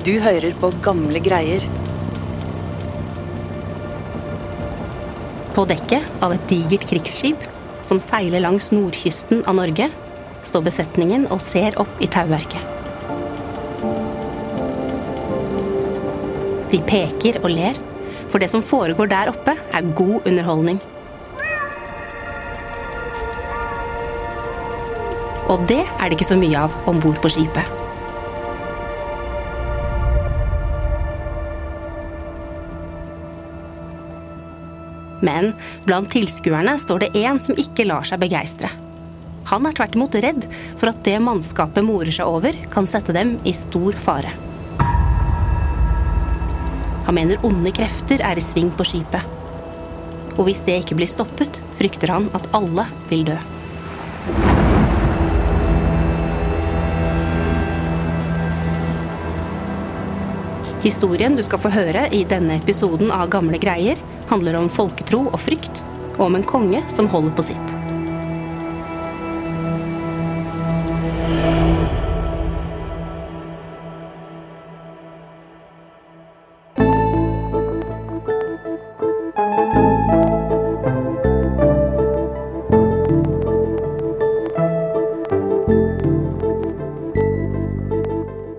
Du hører på gamle greier. På dekket av et digert krigsskip som seiler langs nordkysten av Norge, står besetningen og ser opp i tauverket. De peker og ler, for det som foregår der oppe, er god underholdning. Og det er det ikke så mye av om bord på skipet. Men blant tilskuerne står det én som ikke lar seg begeistre. Han er tvert imot redd for at det mannskapet morer seg over, kan sette dem i stor fare. Han mener onde krefter er i sving på skipet. Og hvis det ikke blir stoppet, frykter han at alle vil dø. Historien du skal få høre i denne episoden av Gamle greier, handler om folketro og frykt, og om en konge som holder på sitt.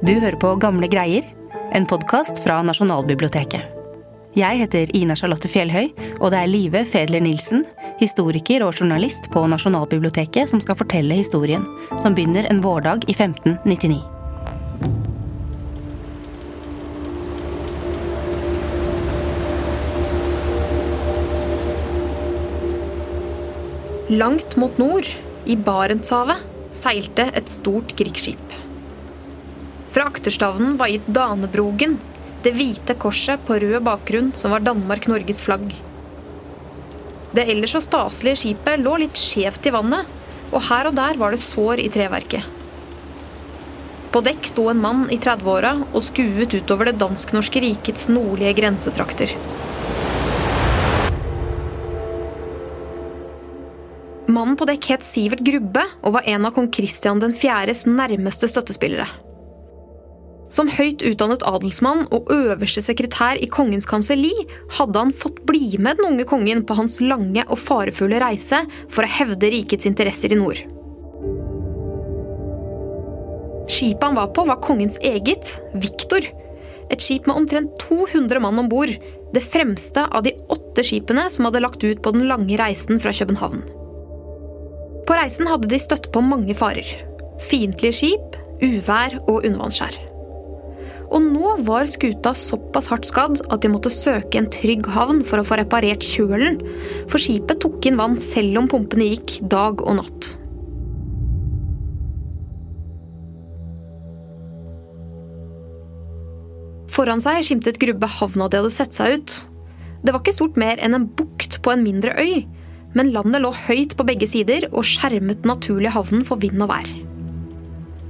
Du hører på Gamle greier, en podkast fra Nasjonalbiblioteket. Jeg heter Ina Charlotte Fjellhøy, og det er Live Fedler Nilsen, historiker og journalist på Nasjonalbiblioteket, som skal fortelle historien, som begynner en vårdag i 1599. Langt mot nord, i Barentshavet, seilte et stort krigsskip. Fra akterstavnen var gitt Danebrogen, det hvite korset på rød bakgrunn som var Danmark-Norges flagg. Det ellers så staselige skipet lå litt skjevt i vannet, og her og der var det sår i treverket. På dekk sto en mann i 30-åra og skuet utover det dansk-norske rikets nordlige grensetrakter. Mannen på dekk het Sivert Grubbe og var en av kong Kristian 4.s nærmeste støttespillere. Som høyt utdannet adelsmann og øverste sekretær i kongens kanselli hadde han fått bli med den unge kongen på hans lange og farefulle reise for å hevde rikets interesser i nord. Skipet han var på, var kongens eget, Viktor. Et skip med omtrent 200 mann om bord. Det fremste av de åtte skipene som hadde lagt ut på den lange reisen fra København. På reisen hadde de støtt på mange farer. Fiendtlige skip, uvær og undervannsskjær. Og nå var skuta såpass hardt skadd at de måtte søke en trygg havn for å få reparert kjølen, for skipet tok inn vann selv om pumpene gikk dag og natt. Foran seg skimtet Grubbe havna de hadde sett seg ut. Det var ikke stort mer enn en bukt på en mindre øy, men landet lå høyt på begge sider og skjermet den naturlige havnen for vind og vær.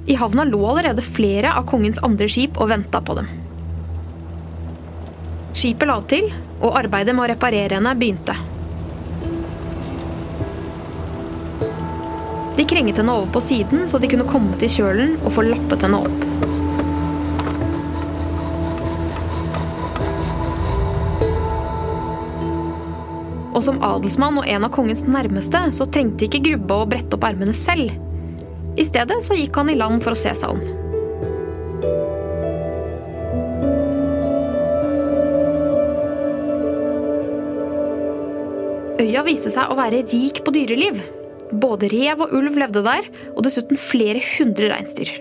I havna lå allerede flere av kongens andre skip og venta på dem. Skipet la til, og arbeidet med å reparere henne begynte. De krenget henne over på siden, så de kunne komme til kjølen og få lappet henne opp. Og som adelsmann og en av kongens nærmeste så trengte ikke Grubbe å brette opp ermene selv. I stedet så gikk han i land for å se seg om. Øya viste seg å være rik på dyreliv. Både rev og ulv levde der, og dessuten flere hundre reinsdyr.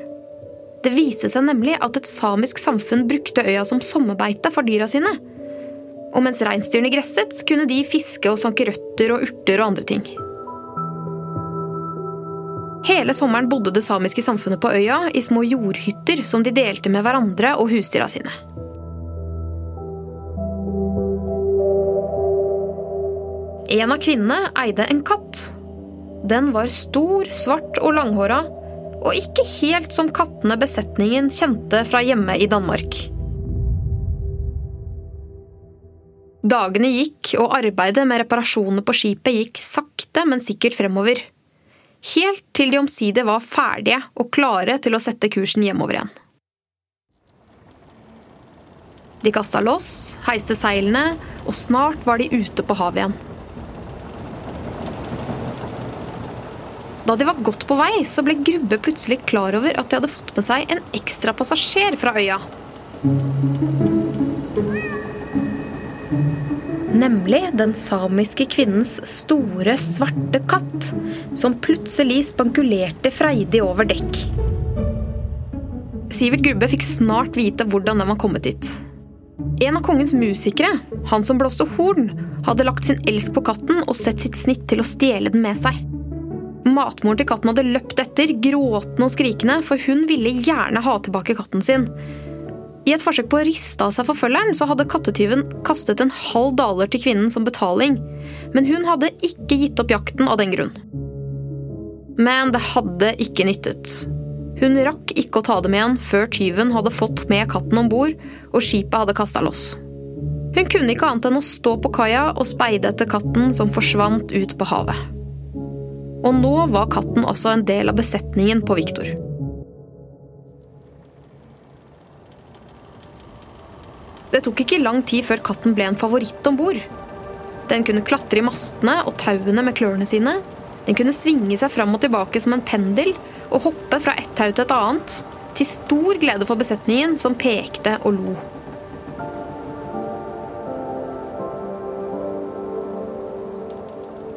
Det viste seg nemlig at et samisk samfunn brukte øya som sommerbeite for dyra sine. Og mens reinsdyrene gresset, kunne de fiske og sanke røtter og urter og andre ting. Hele sommeren bodde det samiske samfunnet på øya i små jordhytter som de delte med hverandre og husdyra sine. En av kvinnene eide en katt. Den var stor, svart og langhåra, og ikke helt som kattene besetningen kjente fra hjemme i Danmark. Dagene gikk, og arbeidet med reparasjonene på skipet gikk sakte, men sikkert fremover. Helt til de omsider var ferdige og klare til å sette kursen hjemover igjen. De kasta loss, heiste seilene, og snart var de ute på havet igjen. Da de var godt på vei, så ble Grubbe plutselig klar over at de hadde fått med seg en ekstra passasjer fra øya. Nemlig den samiske kvinnens store, svarte katt, som plutselig spankulerte freidig over dekk. Sivert Grubbe fikk snart vite hvordan den var kommet dit. En av kongens musikere, han som blåste horn, hadde lagt sin elsk på katten og sett sitt snitt til å stjele den med seg. Matmoren til katten hadde løpt etter, gråtende og skrikende, for hun ville gjerne ha tilbake katten sin. I et forsøk på å riste av seg forfølgeren så hadde kattetyven kastet en halv daler til kvinnen som betaling, men hun hadde ikke gitt opp jakten av den grunn. Men det hadde ikke nyttet. Hun rakk ikke å ta dem igjen før tyven hadde fått med katten om bord og skipet hadde kasta loss. Hun kunne ikke annet enn å stå på kaia og speide etter katten som forsvant ut på havet. Og nå var katten også en del av besetningen på Viktor. Det tok ikke lang tid før katten ble en favoritt om bord. Den kunne klatre i mastene og tauene med klørne sine. Den kunne svinge seg fram og tilbake som en pendel og hoppe fra ett tau til et annet. Til stor glede for besetningen, som pekte og lo.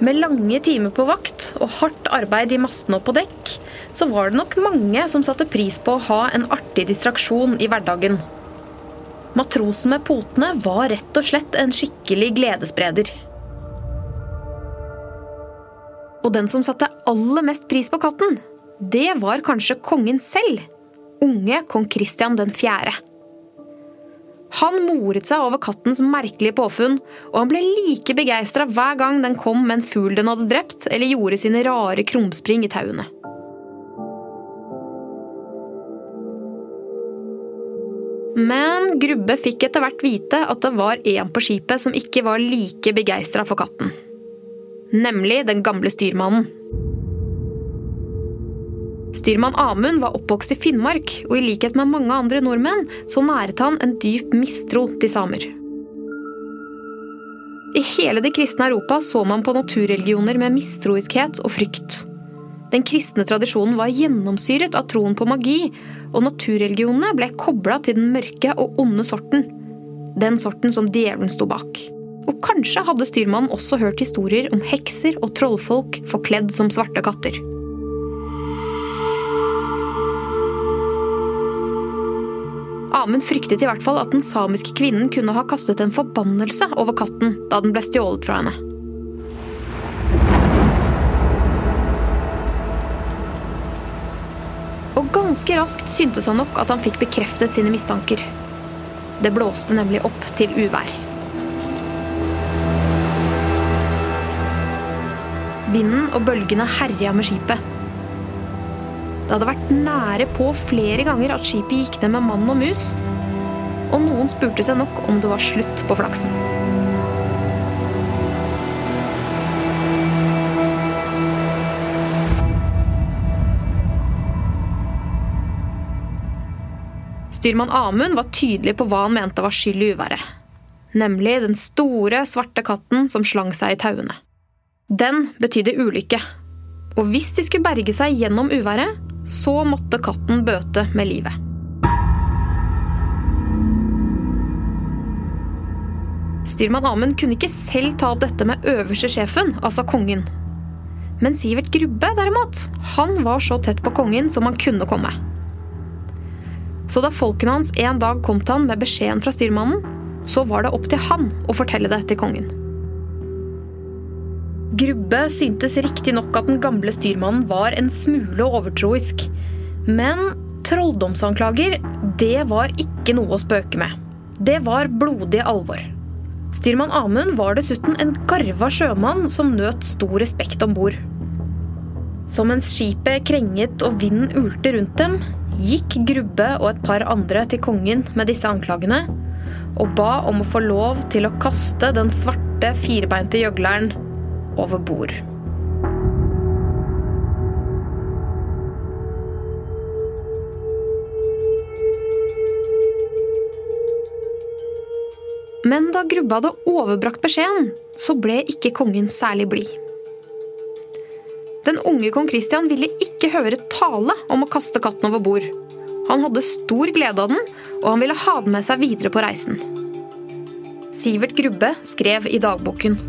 Med lange timer på vakt og hardt arbeid i mastene og på dekk, så var det nok mange som satte pris på å ha en artig distraksjon i hverdagen. Matrosen med potene var rett og slett en skikkelig gledesspreder. Og den som satte aller mest pris på katten, det var kanskje kongen selv. Unge kong Kristian 4. Han moret seg over kattens merkelige påfunn, og han ble like begeistra hver gang den kom med en fugl den hadde drept, eller gjorde sine rare krumspring i tauene. Men Grubbe fikk etter hvert vite at det var en på skipet som ikke var like begeistra for katten. Nemlig den gamle styrmannen. Styrmann Amund var oppvokst i Finnmark, og i likhet med mange andre nordmenn så næret han en dyp mistro til samer. I hele det kristne Europa så man på naturreligioner med mistroiskhet og frykt. Den kristne tradisjonen var gjennomsyret av troen på magi, og naturreligionene ble kobla til den mørke og onde sorten. Den sorten som djevelen sto bak. Og kanskje hadde styrmannen også hørt historier om hekser og trollfolk forkledd som svarte katter. Amund fryktet i hvert fall at den samiske kvinnen kunne ha kastet en forbannelse over katten da den ble stjålet fra henne. Og ganske raskt syntes han nok at han fikk bekreftet sine mistanker. Det blåste nemlig opp til uvær. Vinden og bølgene herja med skipet. Det hadde vært nære på flere ganger at skipet gikk ned med mann og mus. Og noen spurte seg nok om det var slutt på flaksen. Styrmann Amund var tydelig på hva han mente var skyld i uværet. Nemlig den store, svarte katten som slang seg i tauene. Den betydde ulykke. Og hvis de skulle berge seg gjennom uværet, så måtte katten bøte med livet. Styrmann Amund kunne ikke selv ta opp dette med øverste sjefen, altså kongen. Men Sivert Grubbe, derimot, han var så tett på kongen som han kunne komme. Så da folkene hans en dag kom til han med beskjeden fra styrmannen, så var det opp til han å fortelle det til kongen. Grubbe syntes riktignok at den gamle styrmannen var en smule overtroisk. Men trolldomsanklager, det var ikke noe å spøke med. Det var blodig alvor. Styrmann Amund var dessuten en garva sjømann som nøt stor respekt om bord. Så mens skipet krenget og vinden ulte rundt dem, gikk Grubbe og et par andre til kongen med disse anklagene og ba om å få lov til å kaste den svarte, firbeinte gjøgleren over bord. Men da Grubbe hadde overbrakt beskjeden, så ble ikke kongen særlig blid. Den unge kong Christian ville ikke høre tale om å kaste katten over bord. Han hadde stor glede av den, og han ville ha den med seg videre på reisen. Sivert Grubbe skrev i dagboken.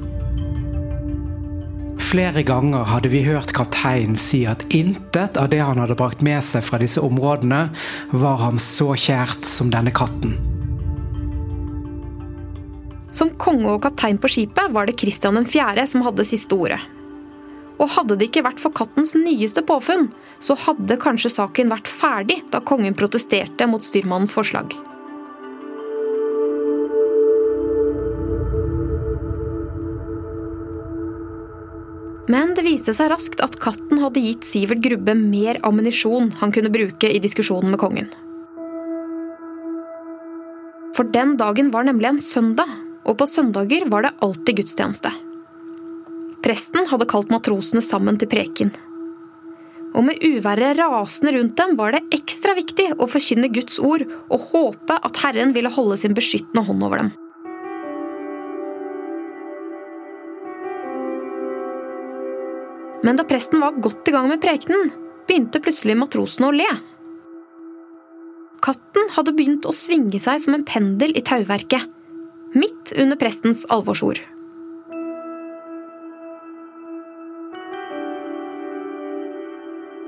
Flere ganger hadde vi hørt kapteinen si at intet av det han hadde brakt med seg fra disse områdene, var ham så kjært som denne katten. Som konge og kaptein på skipet var det Christian 4. som hadde siste ordet. Og hadde det ikke vært for kattens nyeste påfunn, så hadde kanskje saken vært ferdig da kongen protesterte mot styrmannens forslag. Men det viste seg raskt at katten hadde gitt Sivert Grubbe mer ammunisjon han kunne bruke i diskusjonen med kongen. For den dagen var nemlig en søndag, og på søndager var det alltid gudstjeneste. Presten hadde kalt matrosene sammen til preken. Og med uværet rasende rundt dem var det ekstra viktig å forkynne Guds ord og håpe at Herren ville holde sin beskyttende hånd over dem. Men da presten var godt i gang med prekenen, begynte plutselig matrosene å le. Katten hadde begynt å svinge seg som en pendel i tauverket, midt under prestens alvorsord.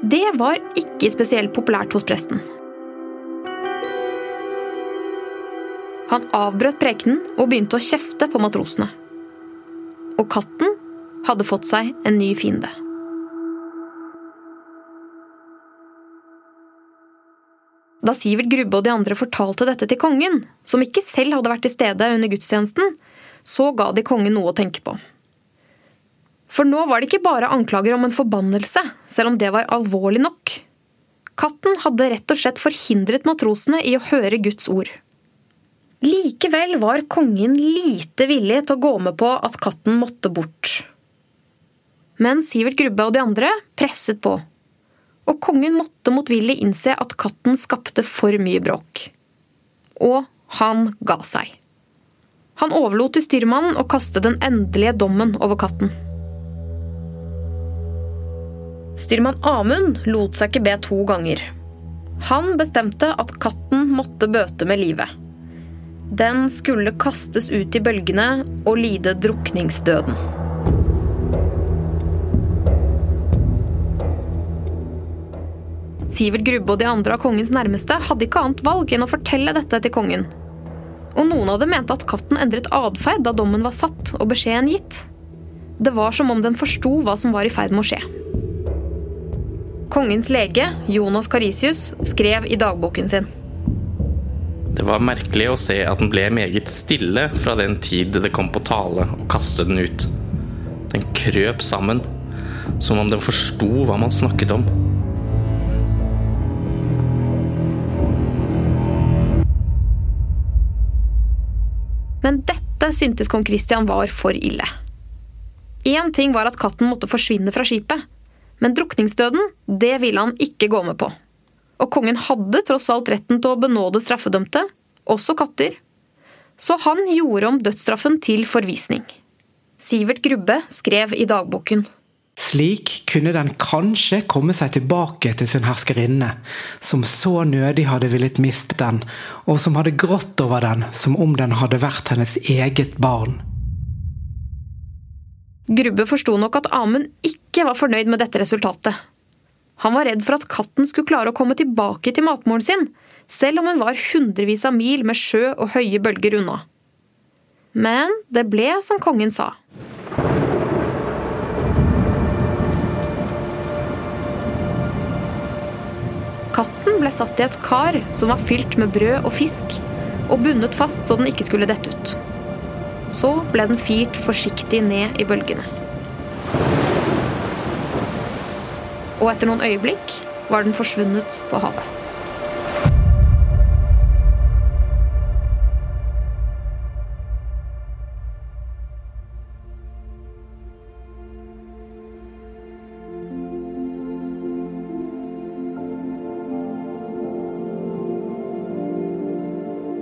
Det var ikke spesielt populært hos presten. Han avbrøt prekenen og begynte å kjefte på matrosene. Og katten hadde fått seg en ny fiende. Da Sivert Grubbe og de andre fortalte dette til kongen, som ikke selv hadde vært til stede under gudstjenesten, så ga de kongen noe å tenke på. For nå var det ikke bare anklager om en forbannelse, selv om det var alvorlig nok. Katten hadde rett og slett forhindret matrosene i å høre Guds ord. Likevel var kongen lite villig til å gå med på at katten måtte bort. Men Sivert Grubbe og de andre presset på og kongen måtte motvillig innse at katten skapte for mye bråk. Og han ga seg. Han overlot til styrmannen å kaste den endelige dommen over katten. Styrmann Amund lot seg ikke be to ganger. Han bestemte at katten måtte bøte med livet. Den skulle kastes ut i bølgene og lide drukningsdøden. Sivert Grubbe og de andre av kongens nærmeste hadde ikke annet valg enn å fortelle dette til kongen. Og noen av dem mente at katten endret atferd da dommen var satt og beskjeden gitt. Det var som om den forsto hva som var i ferd med å skje. Kongens lege, Jonas Carisius, skrev i dagboken sin. Det var merkelig å se at den ble meget stille fra den tid det kom på tale å kaste den ut. Den krøp sammen, som om den forsto hva man snakket om. Men dette syntes kong Christian var for ille. Én ting var at katten måtte forsvinne fra skipet, men drukningsdøden det ville han ikke gå med på. Og kongen hadde tross alt retten til å benåde straffedømte, også katter. Så han gjorde om dødsstraffen til forvisning. Sivert Grubbe skrev i dagboken. Slik kunne den kanskje komme seg tilbake til sin herskerinne, som så nødig hadde villet miste den, og som hadde grått over den som om den hadde vært hennes eget barn. Grubbe forsto nok at Amund ikke var fornøyd med dette resultatet. Han var redd for at katten skulle klare å komme tilbake til matmoren sin, selv om hun var hundrevis av mil med sjø og høye bølger unna. Men det ble som kongen sa. Katten ble satt i et kar som var fylt med brød og fisk, og bundet fast så den ikke skulle dette ut. Så ble den firt forsiktig ned i bølgene. Og etter noen øyeblikk var den forsvunnet på havet.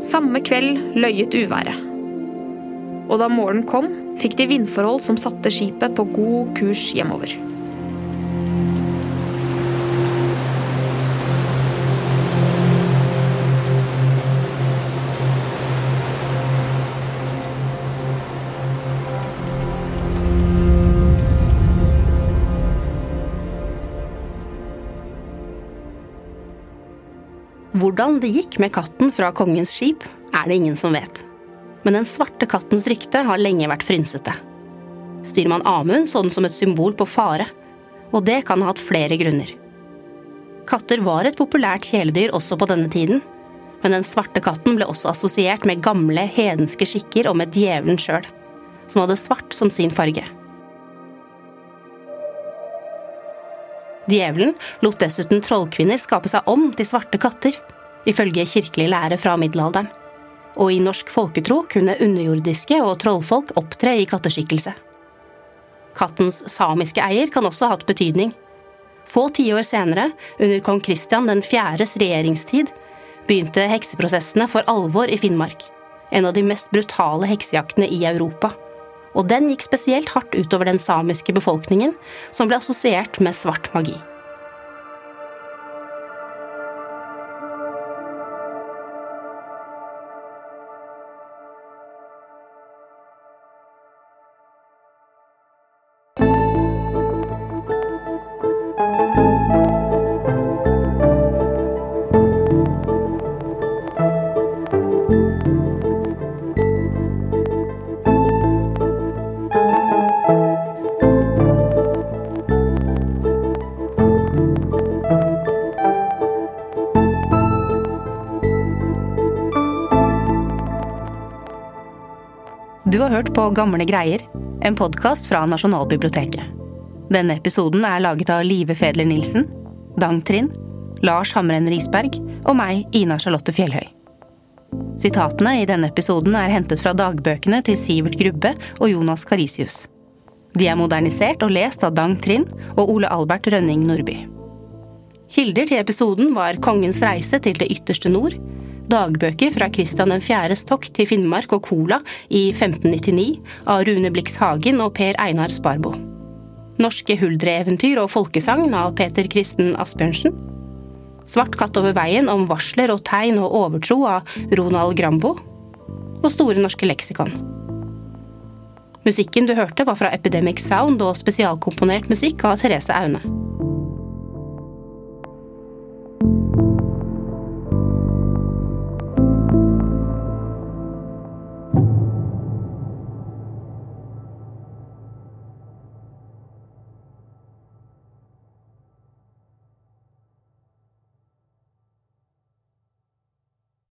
Samme kveld løyet uværet. og da morgenen kom, fikk de vindforhold som satte skipet på god kurs hjemover. Hvordan det gikk med katten fra kongens skip, er det ingen som vet. Men den svarte kattens rykte har lenge vært frynsete. Styrmann Amund så den som et symbol på fare, og det kan ha hatt flere grunner. Katter var et populært kjæledyr også på denne tiden, men den svarte katten ble også assosiert med gamle, hedenske skikker og med djevelen sjøl, som hadde svart som sin farge. Djevelen lot dessuten trollkvinner skape seg om til svarte katter, ifølge kirkelig lære fra middelalderen. Og i norsk folketro kunne underjordiske og trollfolk opptre i katteskikkelse. Kattens samiske eier kan også ha hatt betydning. Få tiår senere, under kong Kristian 4.s regjeringstid, begynte hekseprosessene for alvor i Finnmark. En av de mest brutale heksejaktene i Europa og den gikk spesielt hardt utover den samiske befolkningen, som ble assosiert med svart magi. Hørt på Gamle greier, en podkast fra Nasjonalbiblioteket. Denne episoden er laget av Live Fedler Nilsen, Dang Trind, Lars Hamren Risberg og meg, Ina Charlotte Fjellhøy. Sitatene i denne episoden er hentet fra dagbøkene til Sivert Grubbe og Jonas Carisius. De er modernisert og lest av Dang Trind og Ole Albert Rønning Nordby. Kilder til episoden var Kongens reise til det ytterste nord, dagbøker fra Kristian 4.s tokt til Finnmark og Kola i 1599 av Rune Blix Hagen og Per Einar Sparbo. Norske huldreeventyr og folkesagn av Peter Kristen Asbjørnsen. Svart katt over veien om varsler og tegn og overtro av Ronald Grambo. Og Store norske leksikon. Musikken du hørte var fra Epidemic Sound og spesialkomponert musikk av Therese Aune.